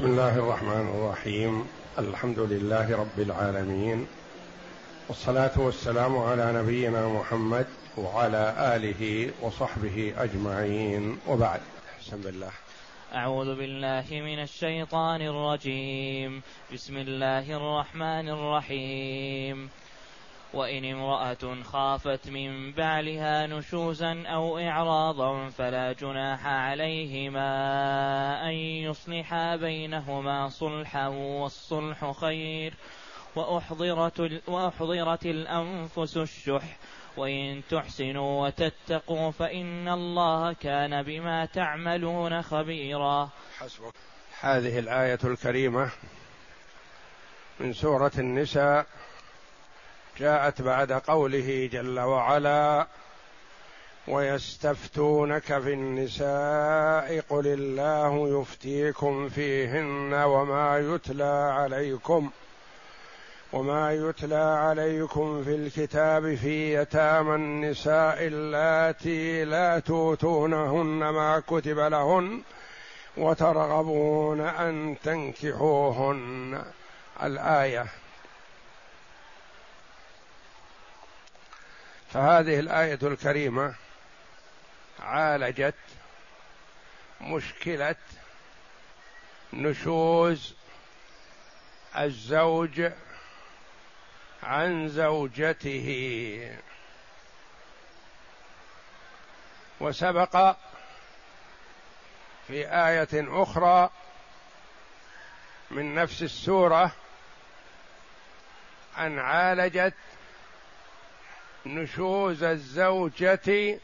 بسم الله الرحمن الرحيم. الحمد لله رب العالمين. والصلاة والسلام على نبينا محمد وعلى آله وصحبه أجمعين. وبعد بسم الله أعوذ بالله من الشيطان الرجيم. بسم الله الرحمن الرحيم. وإن امرأة خافت من بعلها نشوزا أو إعراضا فلا جناح عليهما أن يصلحا بينهما صلحا والصلح خير. وأحضرت, وأحضرت الأنفس الشح. وإن تحسنوا وتتقوا فإن الله كان بما تعملون خبيرا. حسبك هذه الآية الكريمة من سورة النساء. جاءت بعد قوله جل وعلا ويستفتونك في النساء قل الله يفتيكم فيهن وما يتلى عليكم وما يتلى عليكم في الكتاب في يتامى النساء اللاتي لا توتونهن ما كتب لهن وترغبون أن تنكحوهن. الآية. فهذه الآية الكريمة عالجت مشكلة نشوز الزوج عن زوجته. وسبق في آية أخرى من نفس السورة أن عالجت نشوز الزوجة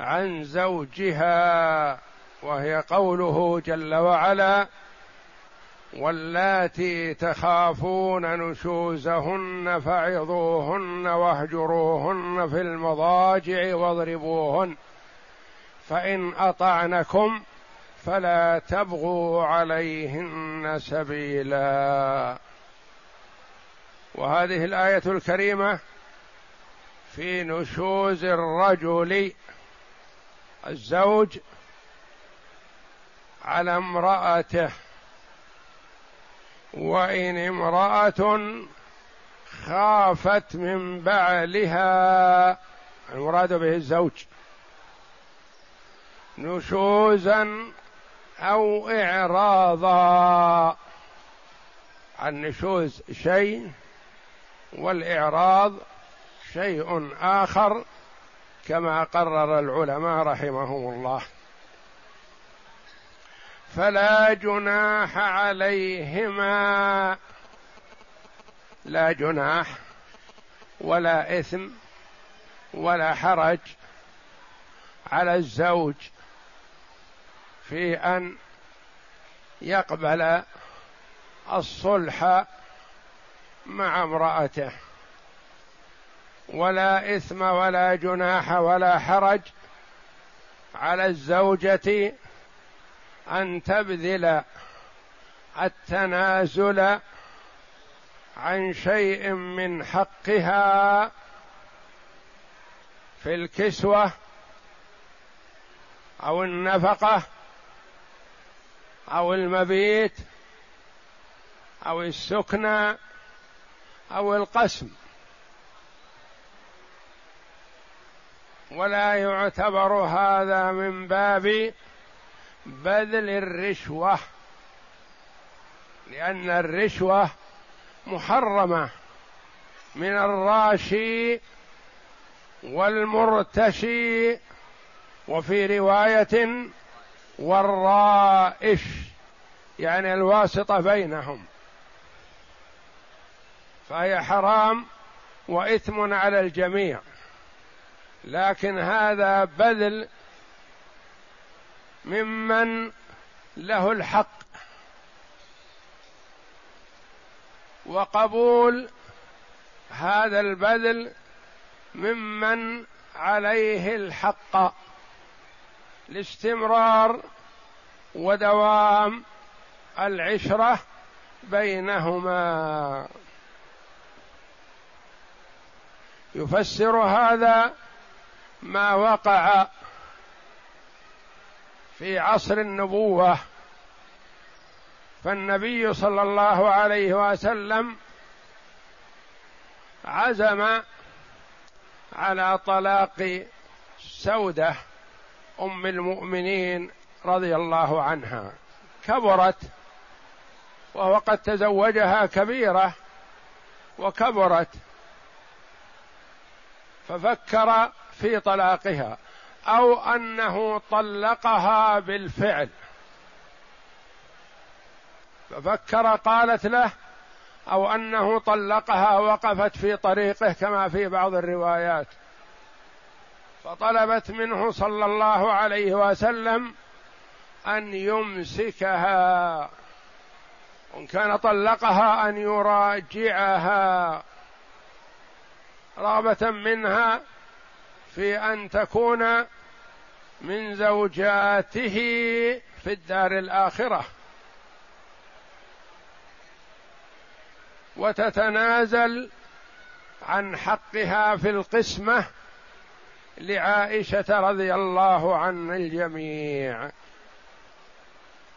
عن زوجها وهي قوله جل وعلا واللاتي تخافون نشوزهن فعظوهن واهجروهن في المضاجع واضربوهن فإن أطعنكم فلا تبغوا عليهن سبيلا. وهذه الآية الكريمة في نشوز الرجل الزوج على امرأته وإن امرأة خافت من بعلها المراد به الزوج نشوزا أو إعراضا النشوز شيء والإعراض شيء آخر كما قرر العلماء رحمهم الله. فلا جناح عليهما لا جناح ولا إثم ولا حرج على الزوج في أن يقبل الصلح مع امرأته. ولا إثم ولا جناح ولا حرج على الزوجة أن تبذل التنازل عن شيء من حقها في الكسوة أو النفقة أو المبيت أو السكنى أو القسم. ولا يعتبر هذا من باب بذل الرشوة لأن الرشوة محرمة من الراشي والمرتشي وفي رواية والرائش يعني الواسطه بينهم. فهي حرام وإثم على الجميع. لكن هذا بذل ممن له الحق وقبول هذا البذل ممن عليه الحق لاستمرار ودوام العشرة بينهما. يفسر هذا ما وقع في عصر النبوة فالنبي صلى الله عليه وسلم عزم على طلاق سودة أم المؤمنين رضي الله عنها. كبرت وهو قد تزوجها كبيرة وكبرت ففكر في طلاقها أو أنه طلقها بالفعل. ففكر قالت له أو أنه طلقها وقفت في طريقه كما في بعض الروايات. فطلبت منه صلى الله عليه وسلم أن يمسكها. وإن كان طلقها أن يراجعها. رغبة منها في أن تكون من زوجاته في الدار الآخرة. وتتنازل عن حقها في القسمة لعائشة رضي الله عن الجميع.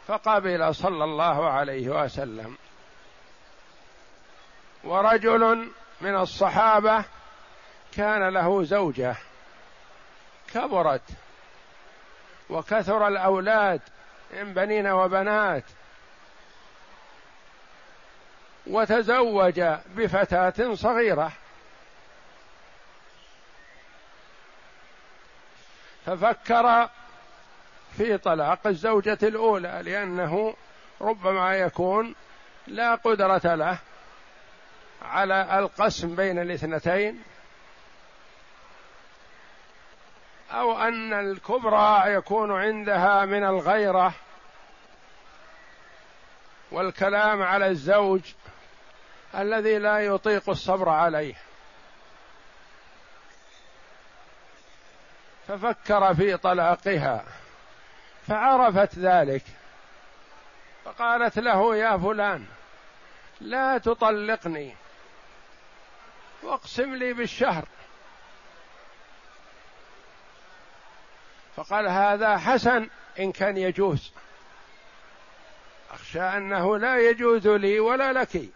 فقبل صلى الله عليه وسلم. ورجل من الصحابة كان له زوجة. كبرت وكثر الأولاد من بنين وبنات وتزوج بفتاة صغيرة. ففكر في طلاق الزوجة الأولى لأنه ربما يكون لا قدرة له على القسم بين الاثنتين. أو أن الكبرى يكون عندها من الغيرة والكلام على الزوج الذي لا يطيق الصبر عليه. ففكر في طلاقها فعرفت ذلك فقالت له يا فلان لا تطلقني واقسم لي بالشهر. فقال هذا حسن إن كان يجوز. أخشى أنه لا يجوز لي ولا لك.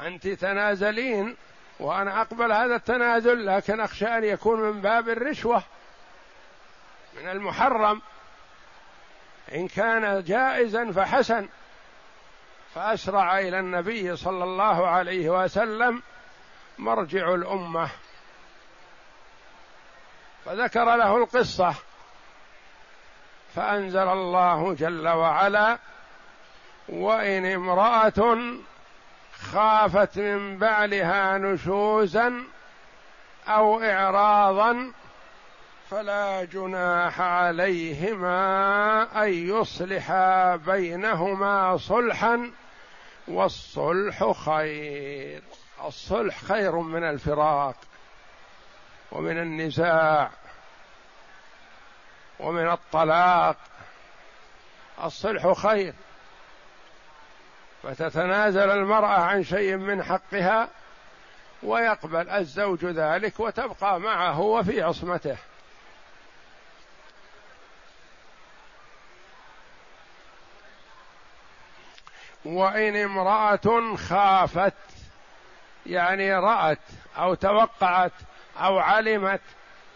أنت تنازلين وأنا أقبل هذا التنازل لكن أخشى أن يكون من باب الرشوة من المحرم. إن كان جائزا فحسن. فأسرع إلى النبي صلى الله عليه وسلم مرجع الأمة. فذكر له القصة. فأنزل الله جل وعلا وإن امرأة خافت من بعلها نشوزا أو اعراضا فلا جناح عليهما أن يصلحا بينهما صلحا والصلح خير. الصلح خير من الفراق. ومن النزاع ومن الطلاق الصلح خير فتتنازل المرأة عن شيء من حقها ويقبل الزوج ذلك وتبقى معه وفي عصمته. وإن امرأة خافت يعني رأت أو توقعت أو علمت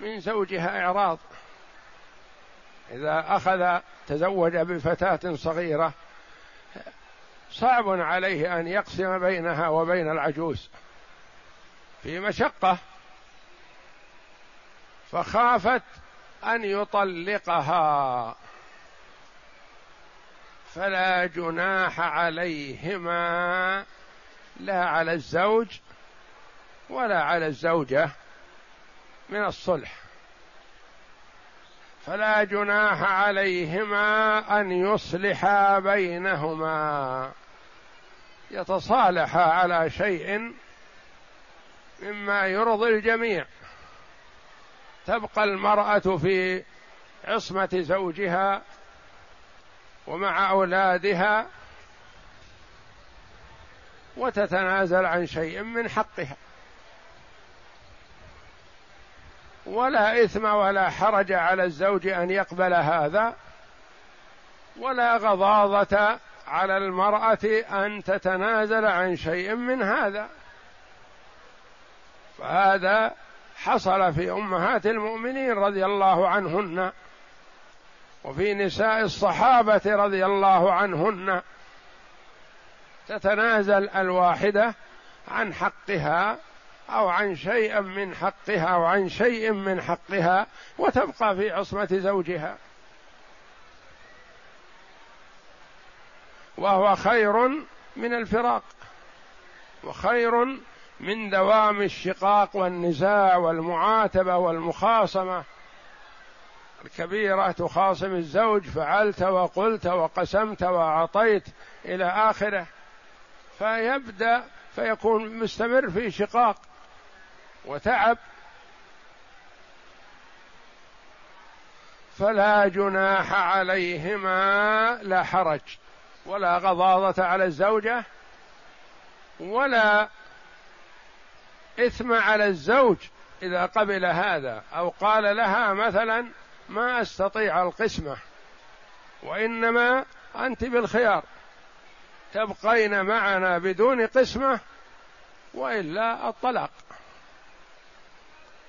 من زوجها إعراض. إذا أخذ تزوج بفتاة صغيرة صعب عليه أن يقسم بينها وبين العجوز. في مشقة فخافت أن يطلقها. فلا جناح عليهما لا على الزوج ولا على الزوجة. من الصلح. فلا جناح عليهما أن يصلحا بينهما. يتصالحا على شيء مما يرضي الجميع. تبقى المرأة في عصمة زوجها ومع أولادها وتتنازل عن شيء من حقها. ولا إثم ولا حرج على الزوج أن يقبل هذا ولا غضاضة على المرأة أن تتنازل عن شيء من هذا. فهذا حصل في أمهات المؤمنين رضي الله عنهن وفي نساء الصحابة رضي الله عنهن. تتنازل الواحدة عن حقها أو عن شيء من حقها أو عن شيء من حقها وتبقى في عصمة زوجها. وهو خير من الفراق وخير من دوام الشقاق والنزاع والمعاتبة والمخاصمة. الكبيرة تخاصم الزوج فعلت وقلت وقسمت وأعطيت إلى آخره. فيبدأ فيكون مستمر في شقاق. وتعب فلا جناح عليهما لا حرج ولا غضاضة على الزوجة ولا إثم على الزوج إذا قبل هذا أو قال لها مثلا ما أستطيع القسمة وإنما أنت بالخيار تبقين معنا بدون قسمة وإلا الطلاق.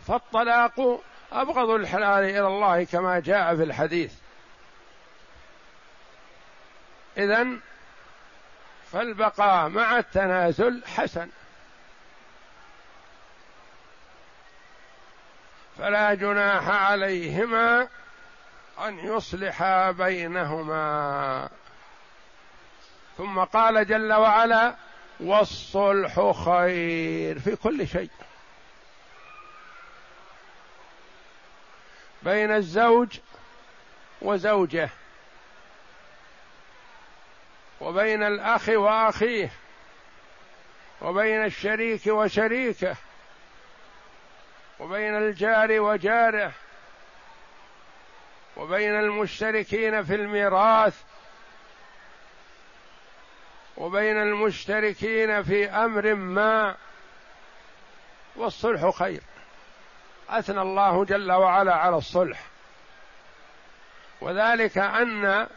فالطلاق أبغض الحلال إلى الله كما جاء في الحديث. إذا فالبقاء مع التنازل حسن. فلا جناح عليهما أن يصلحا بينهما. ثم قال جل وعلا والصلح خير في كل شيء. بين الزوج وزوجه وبين الأخ وأخيه وبين الشريك وشريكه وبين الجار وجاره وبين المشتركين في الميراث وبين المشتركين في أمر ما والصلح خير. أثنى الله جل وعلا على الصلح. وذلك أن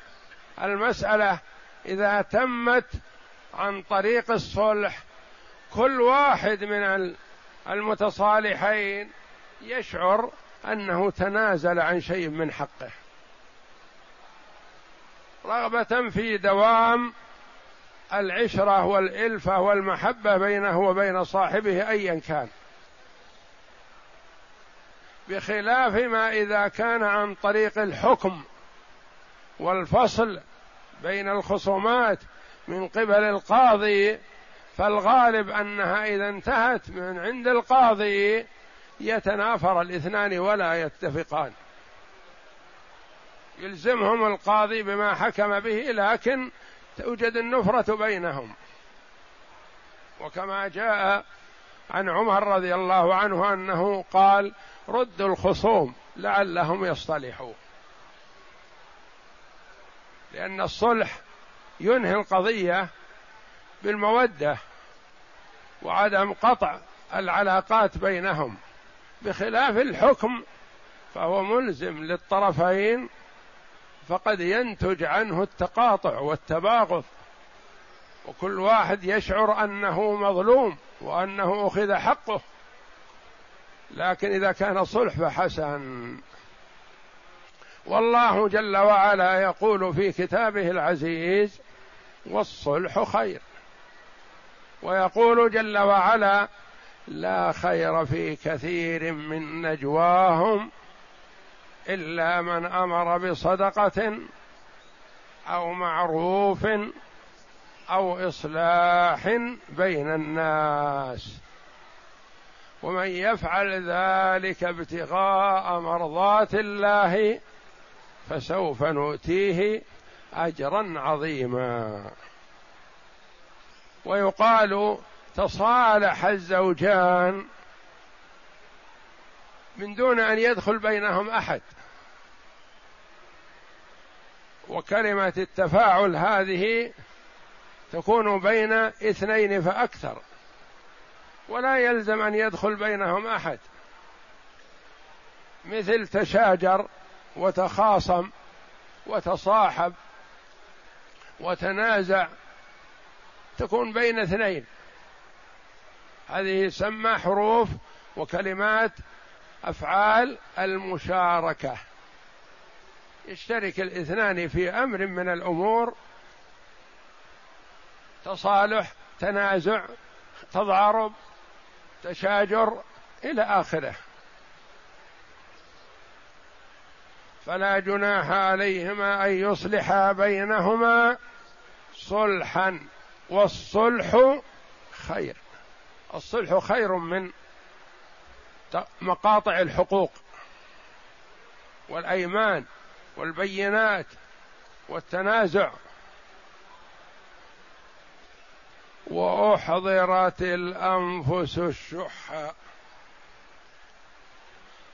المسألة إذا تمت عن طريق الصلح كل واحد من المتصالحين يشعر أنه تنازل عن شيء من حقه. رغبة في دوام العشرة والإلفة والمحبة بينه وبين صاحبه ايا كان. بخلاف ما إذا كان عن طريق الحكم والفصل بين الخصومات من قبل القاضي فالغالب أنها إذا انتهت من عند القاضي يتنافر الاثنان ولا يتفقان. يلزمهم القاضي بما حكم به لكن توجد النفرة بينهم. وكما جاء عن عمر رضي الله عنه أنه قال ردوا الخصوم لعلهم يصطلحوا لأن الصلح ينهي القضية بالمودة وعدم قطع العلاقات بينهم. بخلاف الحكم فهو ملزم للطرفين فقد ينتج عنه التقاطع والتباغض. وكل واحد يشعر أنه مظلوم وأنه أخذ حقه. لكن إذا كان صلح فحسن. والله جل وعلا يقول في كتابه العزيز والصلح خير. ويقول جل وعلا لا خير في كثير من نجواهم إلا من أمر بصدقة أو معروف أو إصلاح بين الناس. ومن يفعل ذلك ابتغاء مرضات الله فسوف نؤتيه أجرا عظيما. ويقال تصالح الزوجان من دون أن يدخل بينهم أحد. وكلمة التفاعل هذه تكون بين اثنين فأكثر. ولا يلزم أن يدخل بينهم أحد. مثل تشاجر وتخاصم وتصاحب وتنازع تكون بين اثنين. هذه يسمى حروف وكلمات أفعال المشاركة. يشترك الاثنان في أمر من الأمور تصالح تنازع تضارب تشاجر إلى آخره. فلا جناح عليهما أن يصلحا بينهما صلحا والصلح خير. الصلح خير من مقاطع الحقوق والأيمان والبينات والتنازع وأحضرت الأنفس الشح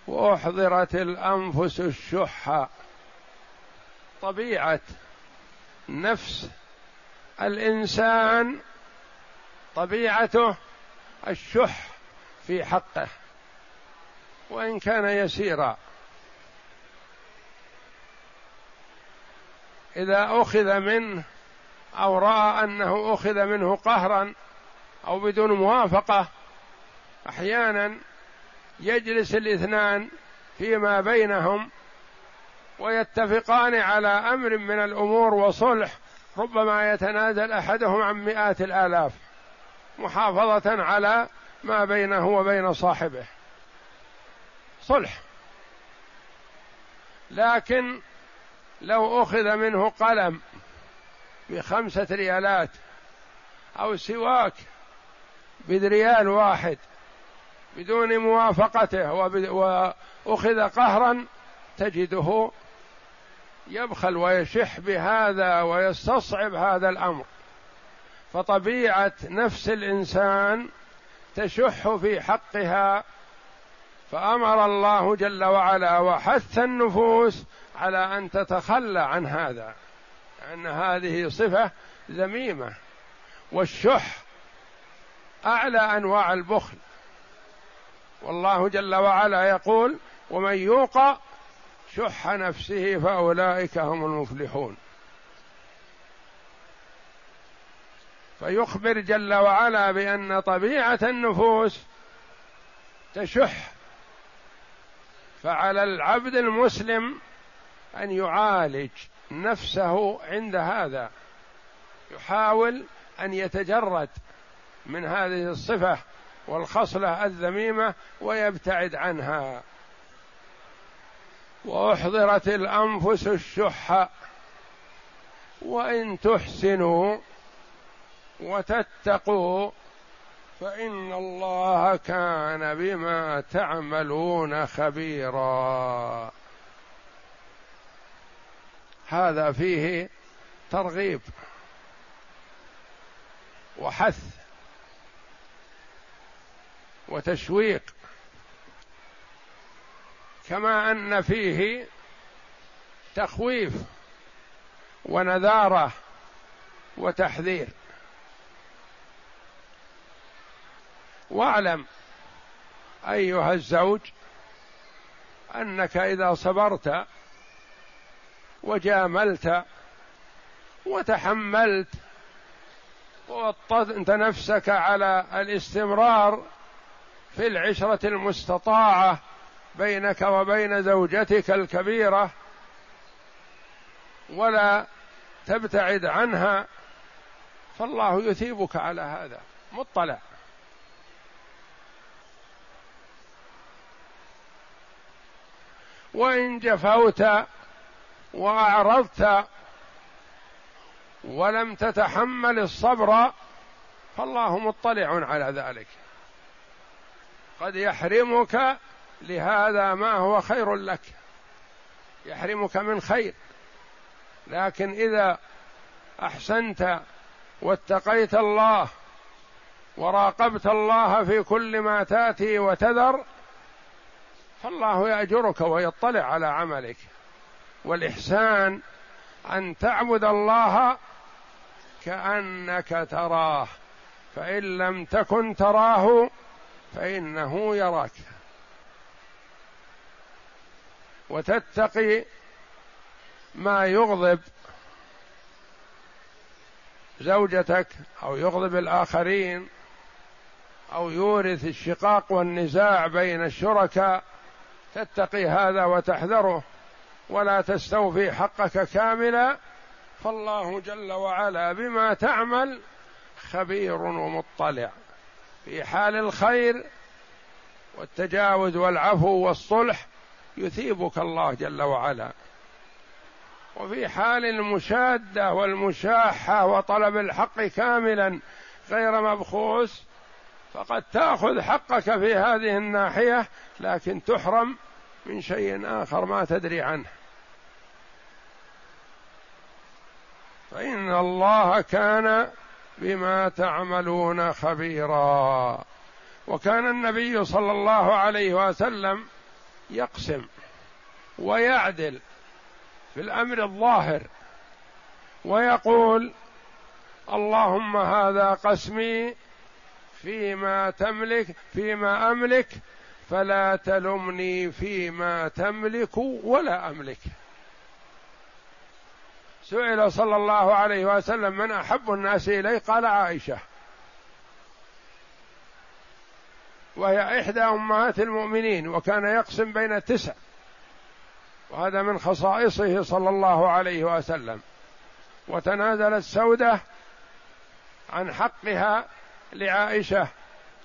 وأحضرت الأنفس الشح طبيعة نفس الإنسان طبيعته الشح في حقه. وإن كان يسيرا. إذا أخذ منه أو رأى أنه أخذ منه قهرا أو بدون موافقة أحيانا يجلس الاثنان فيما بينهم ويتفقان على أمر من الأمور وصلح ربما يتنازل أحدهم عن مئات الآلاف محافظة على ما بينه وبين صاحبه. صلح. لكن لو أخذ منه قلم بخمسة ريالات أو سواك بريال واحد بدون موافقته وأخذ قهرا تجده يبخل ويشح بهذا ويستصعب هذا الأمر. فطبيعة نفس الإنسان تشح في حقها فأمر الله جل وعلا وحث النفوس على أن تتخلى عن هذا. لأن هذه صفة ذميمة. والشح أعلى أنواع البخل. والله جل وعلا يقول ومن يوق شح نفسه فأولئك هم المفلحون. فيخبر جل وعلا بأن طبيعة النفوس تشح. فعلى العبد المسلم أن يعالج. نفسه عند هذا. يحاول أن يتجرد من هذه الصفة والخصلة الذميمة ويبتعد عنها. وأحضرت الأنفس الشح. وإن تحسنوا وتتقوا فإن الله كان بما تعملون خبيرا. هذا فيه ترغيب وحث وتشويق كما أن فيه تخويف ونذارة وتحذير. واعلم أيها الزوج أنك إذا صبرت وجاملت وتحملت. ووطنت نفسك على الاستمرار في العشرة المستطاعة بينك وبين زوجتك الكبيرة ولا تبتعد عنها. فالله يثيبك على هذا. مطلع. وإن جفوت وأعرضت ولم تتحمل الصبر فالله مطلع على ذلك. قد يحرمك لهذا ما هو خير لك. يحرمك من خير. لكن إذا أحسنت واتقيت الله وراقبت الله في كل ما تأتي وتذر فالله يأجرك ويطلع على عملك. والإحسان أن تعبد الله كأنك تراه. فإن لم تكن تراه فإنه يراك. وتتقي ما يغضب زوجتك أو يغضب الآخرين أو يورث الشقاق والنزاع بين الشركاء. تتقي هذا وتحذره. ولا تستوفي حقك كاملا فالله جل وعلا بما تعمل خبير ومطلع. في حال الخير والتجاوز والعفو والصلح يثيبك الله جل وعلا. وفي حال المشادة والمشاحة وطلب الحق كاملا غير مبخوس فقد تأخذ حقك في هذه الناحية لكن تحرم من شيء آخر ما تدري عنه. فإن الله كان بما تعملون خبيرا. وكان النبي صلى الله عليه وسلم يقسم ويعدل في الأمر الظاهر ويقول اللهم هذا قسمي فيما تملك فيما أملك فلا تلمني فيما تملك ولا أملك. سئل صلى الله عليه وسلم من أحب الناس إليه؟ قال عائشة. وهي إحدى أمهات المؤمنين وكان يقسم بين التسع. وهذا من خصائصه صلى الله عليه وسلم. وتنازلت سودة عن حقها لعائشة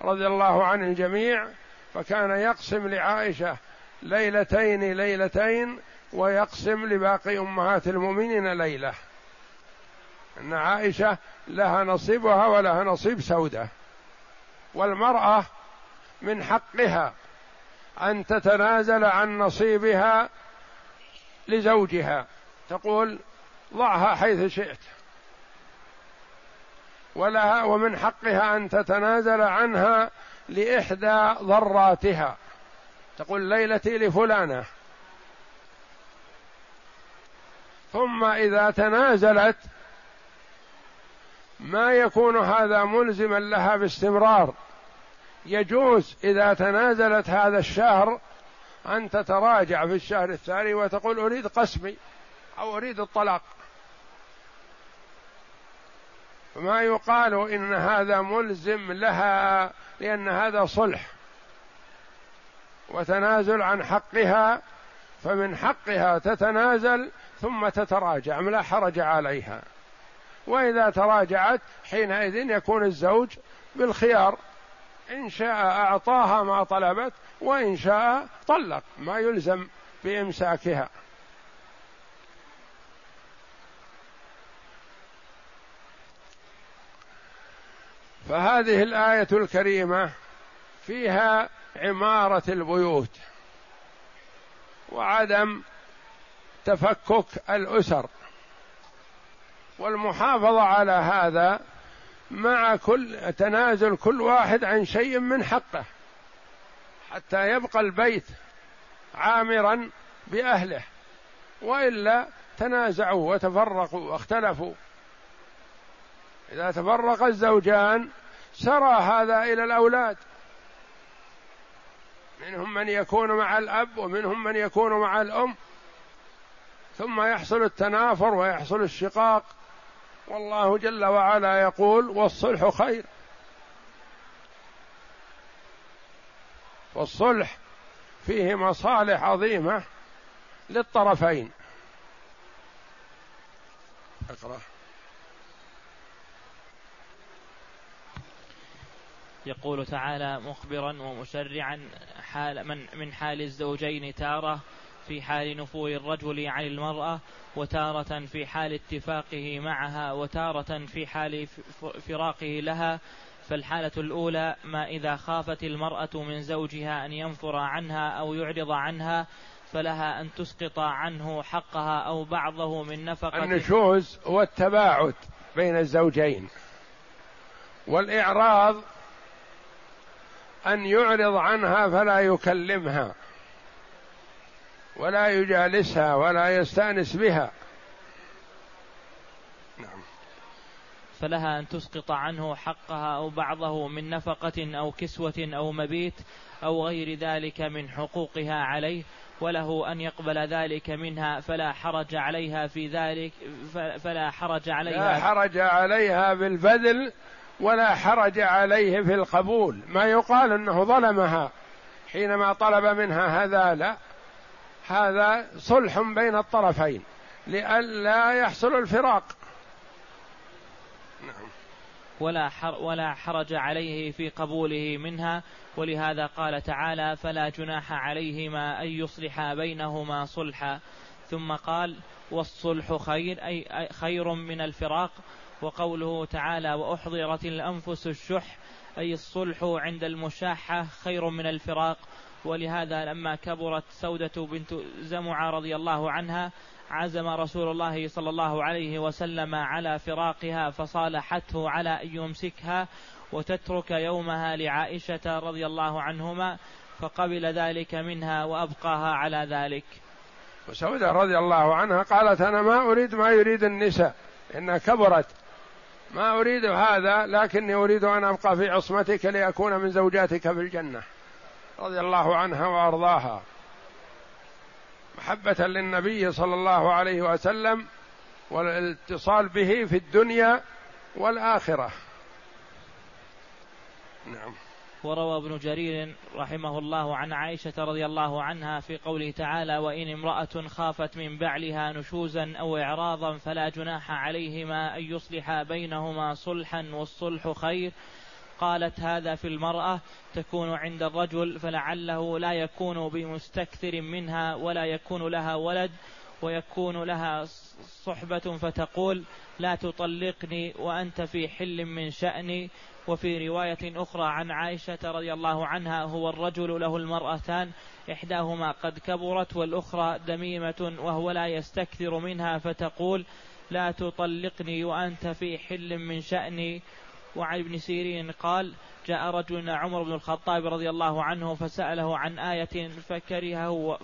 رضي الله عن الجميع. فكان يقسم لعائشة ليلتين ليلتين ويقسم لباقي أمهات المؤمنين ليلة. إن عائشة لها نصيبها ولها نصيب سودة. والمرأة من حقها أن تتنازل عن نصيبها لزوجها. تقول ضعها حيث شئت. ولها ومن حقها أن تتنازل عنها لإحدى ضراتها. تقول ليلتي لفلانة. ثم إذا تنازلت ما يكون هذا ملزما لها باستمرار. يجوز إذا تنازلت هذا الشهر أن تتراجع في الشهر الثاني وتقول أريد قسمي أو أريد الطلاق. فما يقال إن هذا ملزم لها لأن هذا صلح. وتنازل عن حقها فمن حقها تتنازل ثم تتراجع لا حرج عليها. وإذا تراجعت حينئذ يكون الزوج بالخيار. إن شاء أعطاها ما طلبت وإن شاء طلق ما يلزم بإمساكها. فهذه الآية الكريمة فيها عمارة البيوت وعدم تفكك الأسر. والمحافظة على هذا مع كل تنازل كل واحد عن شيء من حقه حتى يبقى البيت عامرا بأهله وإلا تنازعوا وتفرقوا واختلفوا. إذا تفرق الزوجان سرى هذا إلى الأولاد. منهم من يكون مع الأب ومنهم من يكون مع الأم. ثم يحصل التنافر ويحصل الشقاق. والله جل وعلا يقول والصلح خير. والصلح فيه مصالح عظيمة للطرفين. اقرأ. يقول تعالى مخبرا ومشرعا حال من من حال الزوجين تارة في حال نفور الرجل عن المرأة وتارة في حال اتفاقه معها وتارة في حال فراقه لها فالحالة الأولى ما إذا خافت المرأة من زوجها أن ينفر عنها أو يعرض عنها فلها أن تسقط عنه حقها أو بعضه من نفقة النشوز والتباعد بين الزوجين. والإعراض أن يعرض عنها فلا يكلمها ولا يجالسها ولا يستأنس بها. نعم. فلها أن تسقط عنه حقها أو بعضه من نفقة أو كسوة أو مبيت أو غير ذلك من حقوقها عليه وله أن يقبل ذلك منها فلا حرج عليها في ذلك فلا حرج عليها. لا حرج عليها بالبذل ولا حرج عليه في القبول. ما يقال أنه ظلمها حينما طلب منها هذا لا. هذا صلح بين الطرفين لئلا يحصل الفراق. نعم. ولا ولا حرج عليه في قبوله منها. ولهذا قال تعالى فلا جناح عليهما أن يصلحا بينهما صلحا. ثم قال والصلح خير أي خير من الفراق. وقوله تعالى وأحضرت الأنفس الشح أي الصلح عند المشاحة خير من الفراق. ولهذا لما كبرت سودة بنت زمعة رضي الله عنها عزم رسول الله صلى الله عليه وسلم على فراقها فصالحته على أن يمسكها وتترك يومها لعائشة رضي الله عنهما فقبل ذلك منها وأبقاها على ذلك. وسودة رضي الله عنها قالت أنا ما أريد ما يريد النساء. إنها كبرت ما أريد هذا لكني أريد أن أبقى في عصمتك لأكون من زوجاتك في الجنة. رضي الله عنها وأرضاها. محبة للنبي صلى الله عليه وسلم والاتصال به في الدنيا والآخرة. نعم. وروى ابن جرير رحمه الله عن عائشة رضي الله عنها في قوله تعالى وإن امرأة خافت من بعلها نشوزا أو إعراضا فلا جناح عليهما أن يصلحا بينهما صلحا والصلح خير. قالت هذا في المرأة تكون عند الرجل فلعله لا يكون بمستكثر منها ولا يكون لها ولد ويكون لها صحبة فتقول لا تطلقني وأنت في حل من شأني وفي رواية أخرى عن عائشة رضي الله عنها هو الرجل له المرأتان إحداهما قد كبرت والأخرى دميمة وهو لا يستكثر منها فتقول لا تطلقني وأنت في حل من شأني وعن ابن سيرين قال جاء رجل عمر بن الخطاب رضي الله عنه فسأله عن آية فكرهه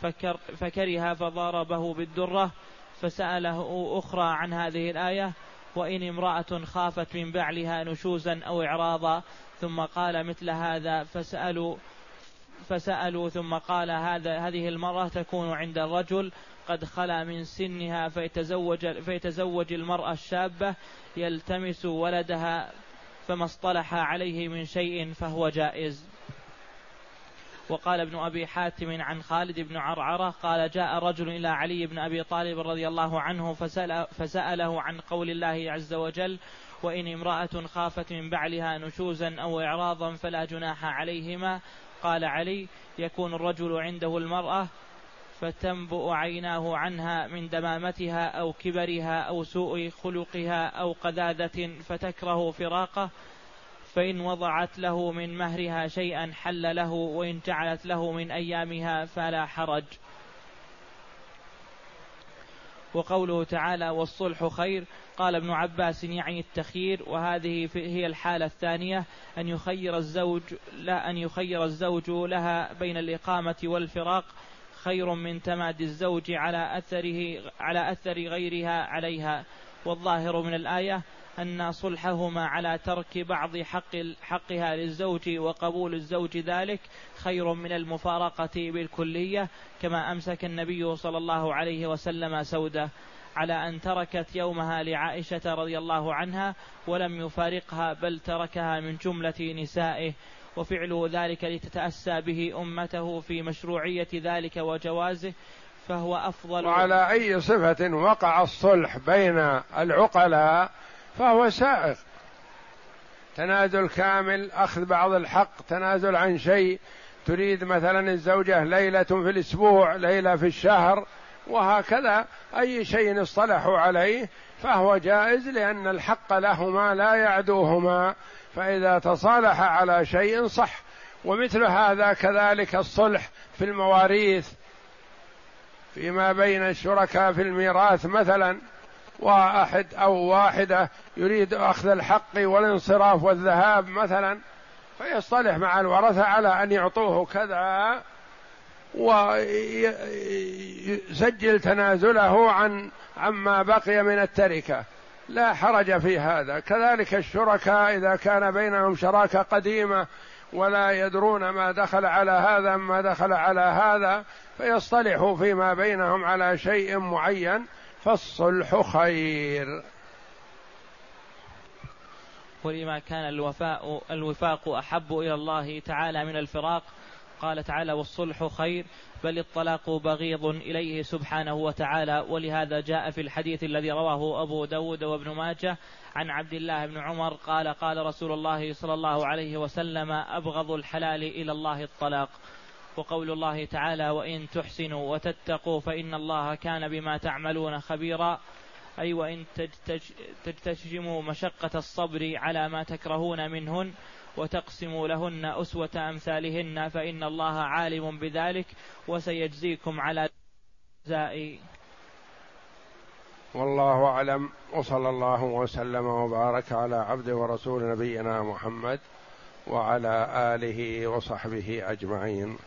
فكر فكره فضربه بالدرة فسأله أخرى عن هذه الآية وإن امرأة خافت من بعلها نشوزا أو إعراضا ثم قال مثل هذا فسألوا فسألوا ثم قال هذا هذه المرأة تكون عند الرجل قد خلا من سنها فيتزوج فيتزوج المرأة الشابة يلتمس ولدها فما اصطلح عليه من شيء فهو جائز. وقال ابن أبي حاتم عن خالد بن عرعرة قال جاء رجل إلى علي بن أبي طالب رضي الله عنه فسأل فسأله عن قول الله عز وجل وإن امرأة خافت من بعلها نشوزا أو إعراضا فلا جناح عليهما. قال علي يكون الرجل عنده المرأة فتنبؤ عيناه عنها من دمامتها أو كبرها أو سوء خلقها أو قذاذة فتكره فراقه. فإن وضعت له من مهرها شيئا حل له وإن جعلت له من أيامها فلا حرج. وقوله تعالى والصلح خير قال ابن عباس يعني التخيير وهذه هي الحالة الثانية أن يخير الزوج لا أن يخير الزوج لها بين الإقامة والفراق خير من تمادي الزوج على أثره على أثر غيرها عليها. والظاهر من الآية أن صلحهما على ترك بعض حق حقها للزوج وقبول الزوج ذلك خير من المفارقة بالكلية كما أمسك النبي صلى الله عليه وسلم سودة على أن تركت يومها لعائشة رضي الله عنها ولم يفارقها بل تركها من جملة نسائه. وفعله ذلك لتتأسى به أمته في مشروعية ذلك وجوازه فهو أفضل وعلى أي صفة وقع الصلح بين العقلاء فهو سائغ تنازل كامل أخذ بعض الحق تنازل عن شيء. تريد مثلا الزوجة ليلة في الأسبوع ليلة في الشهر وهكذا. أي شيء اصطلحوا عليه فهو جائز لأن الحق لهما لا يعدوهما. فإذا تصالح على شيء صح. ومثل هذا كذلك الصلح في المواريث. فيما بين الشركاء في الميراث مثلا. واحد أو واحدة يريد أخذ الحق والانصراف والذهاب مثلا فيصطلح مع الورثة على أن يعطوه كذا ويسجل تنازله عن عما بقي من التركة. لا حرج في هذا. كذلك الشركاء إذا كان بينهم شراكة قديمة ولا يدرون ما دخل على هذا ما دخل على هذا فيصطلحوا فيما بينهم على شيء معين. فالصلح خير. ولما كان الوفاء الوفاق أحب إلى الله تعالى من الفراق قال تعالى والصلح خير بل الطلاق بغيض إليه سبحانه وتعالى. ولهذا جاء في الحديث الذي رواه أبو داود وابن ماجه عن عبد الله بن عمر قال قال رسول الله صلى الله عليه وسلم أبغض الحلال إلى الله الطلاق. وقول الله تعالى وإن تحسنوا وتتقوا فإن الله كان بما تعملون خبيرا. أي وإن تجتشموا مشقة الصبر على ما تكرهون منهن وتقسموا لهن أسوة أمثالهن فإن الله عالم بذلك وسيجزيكم على جزاء. والله أعلم. وصلى الله وسلم وبارك على عبد ورسول نبينا محمد وعلى آله وصحبه أجمعين.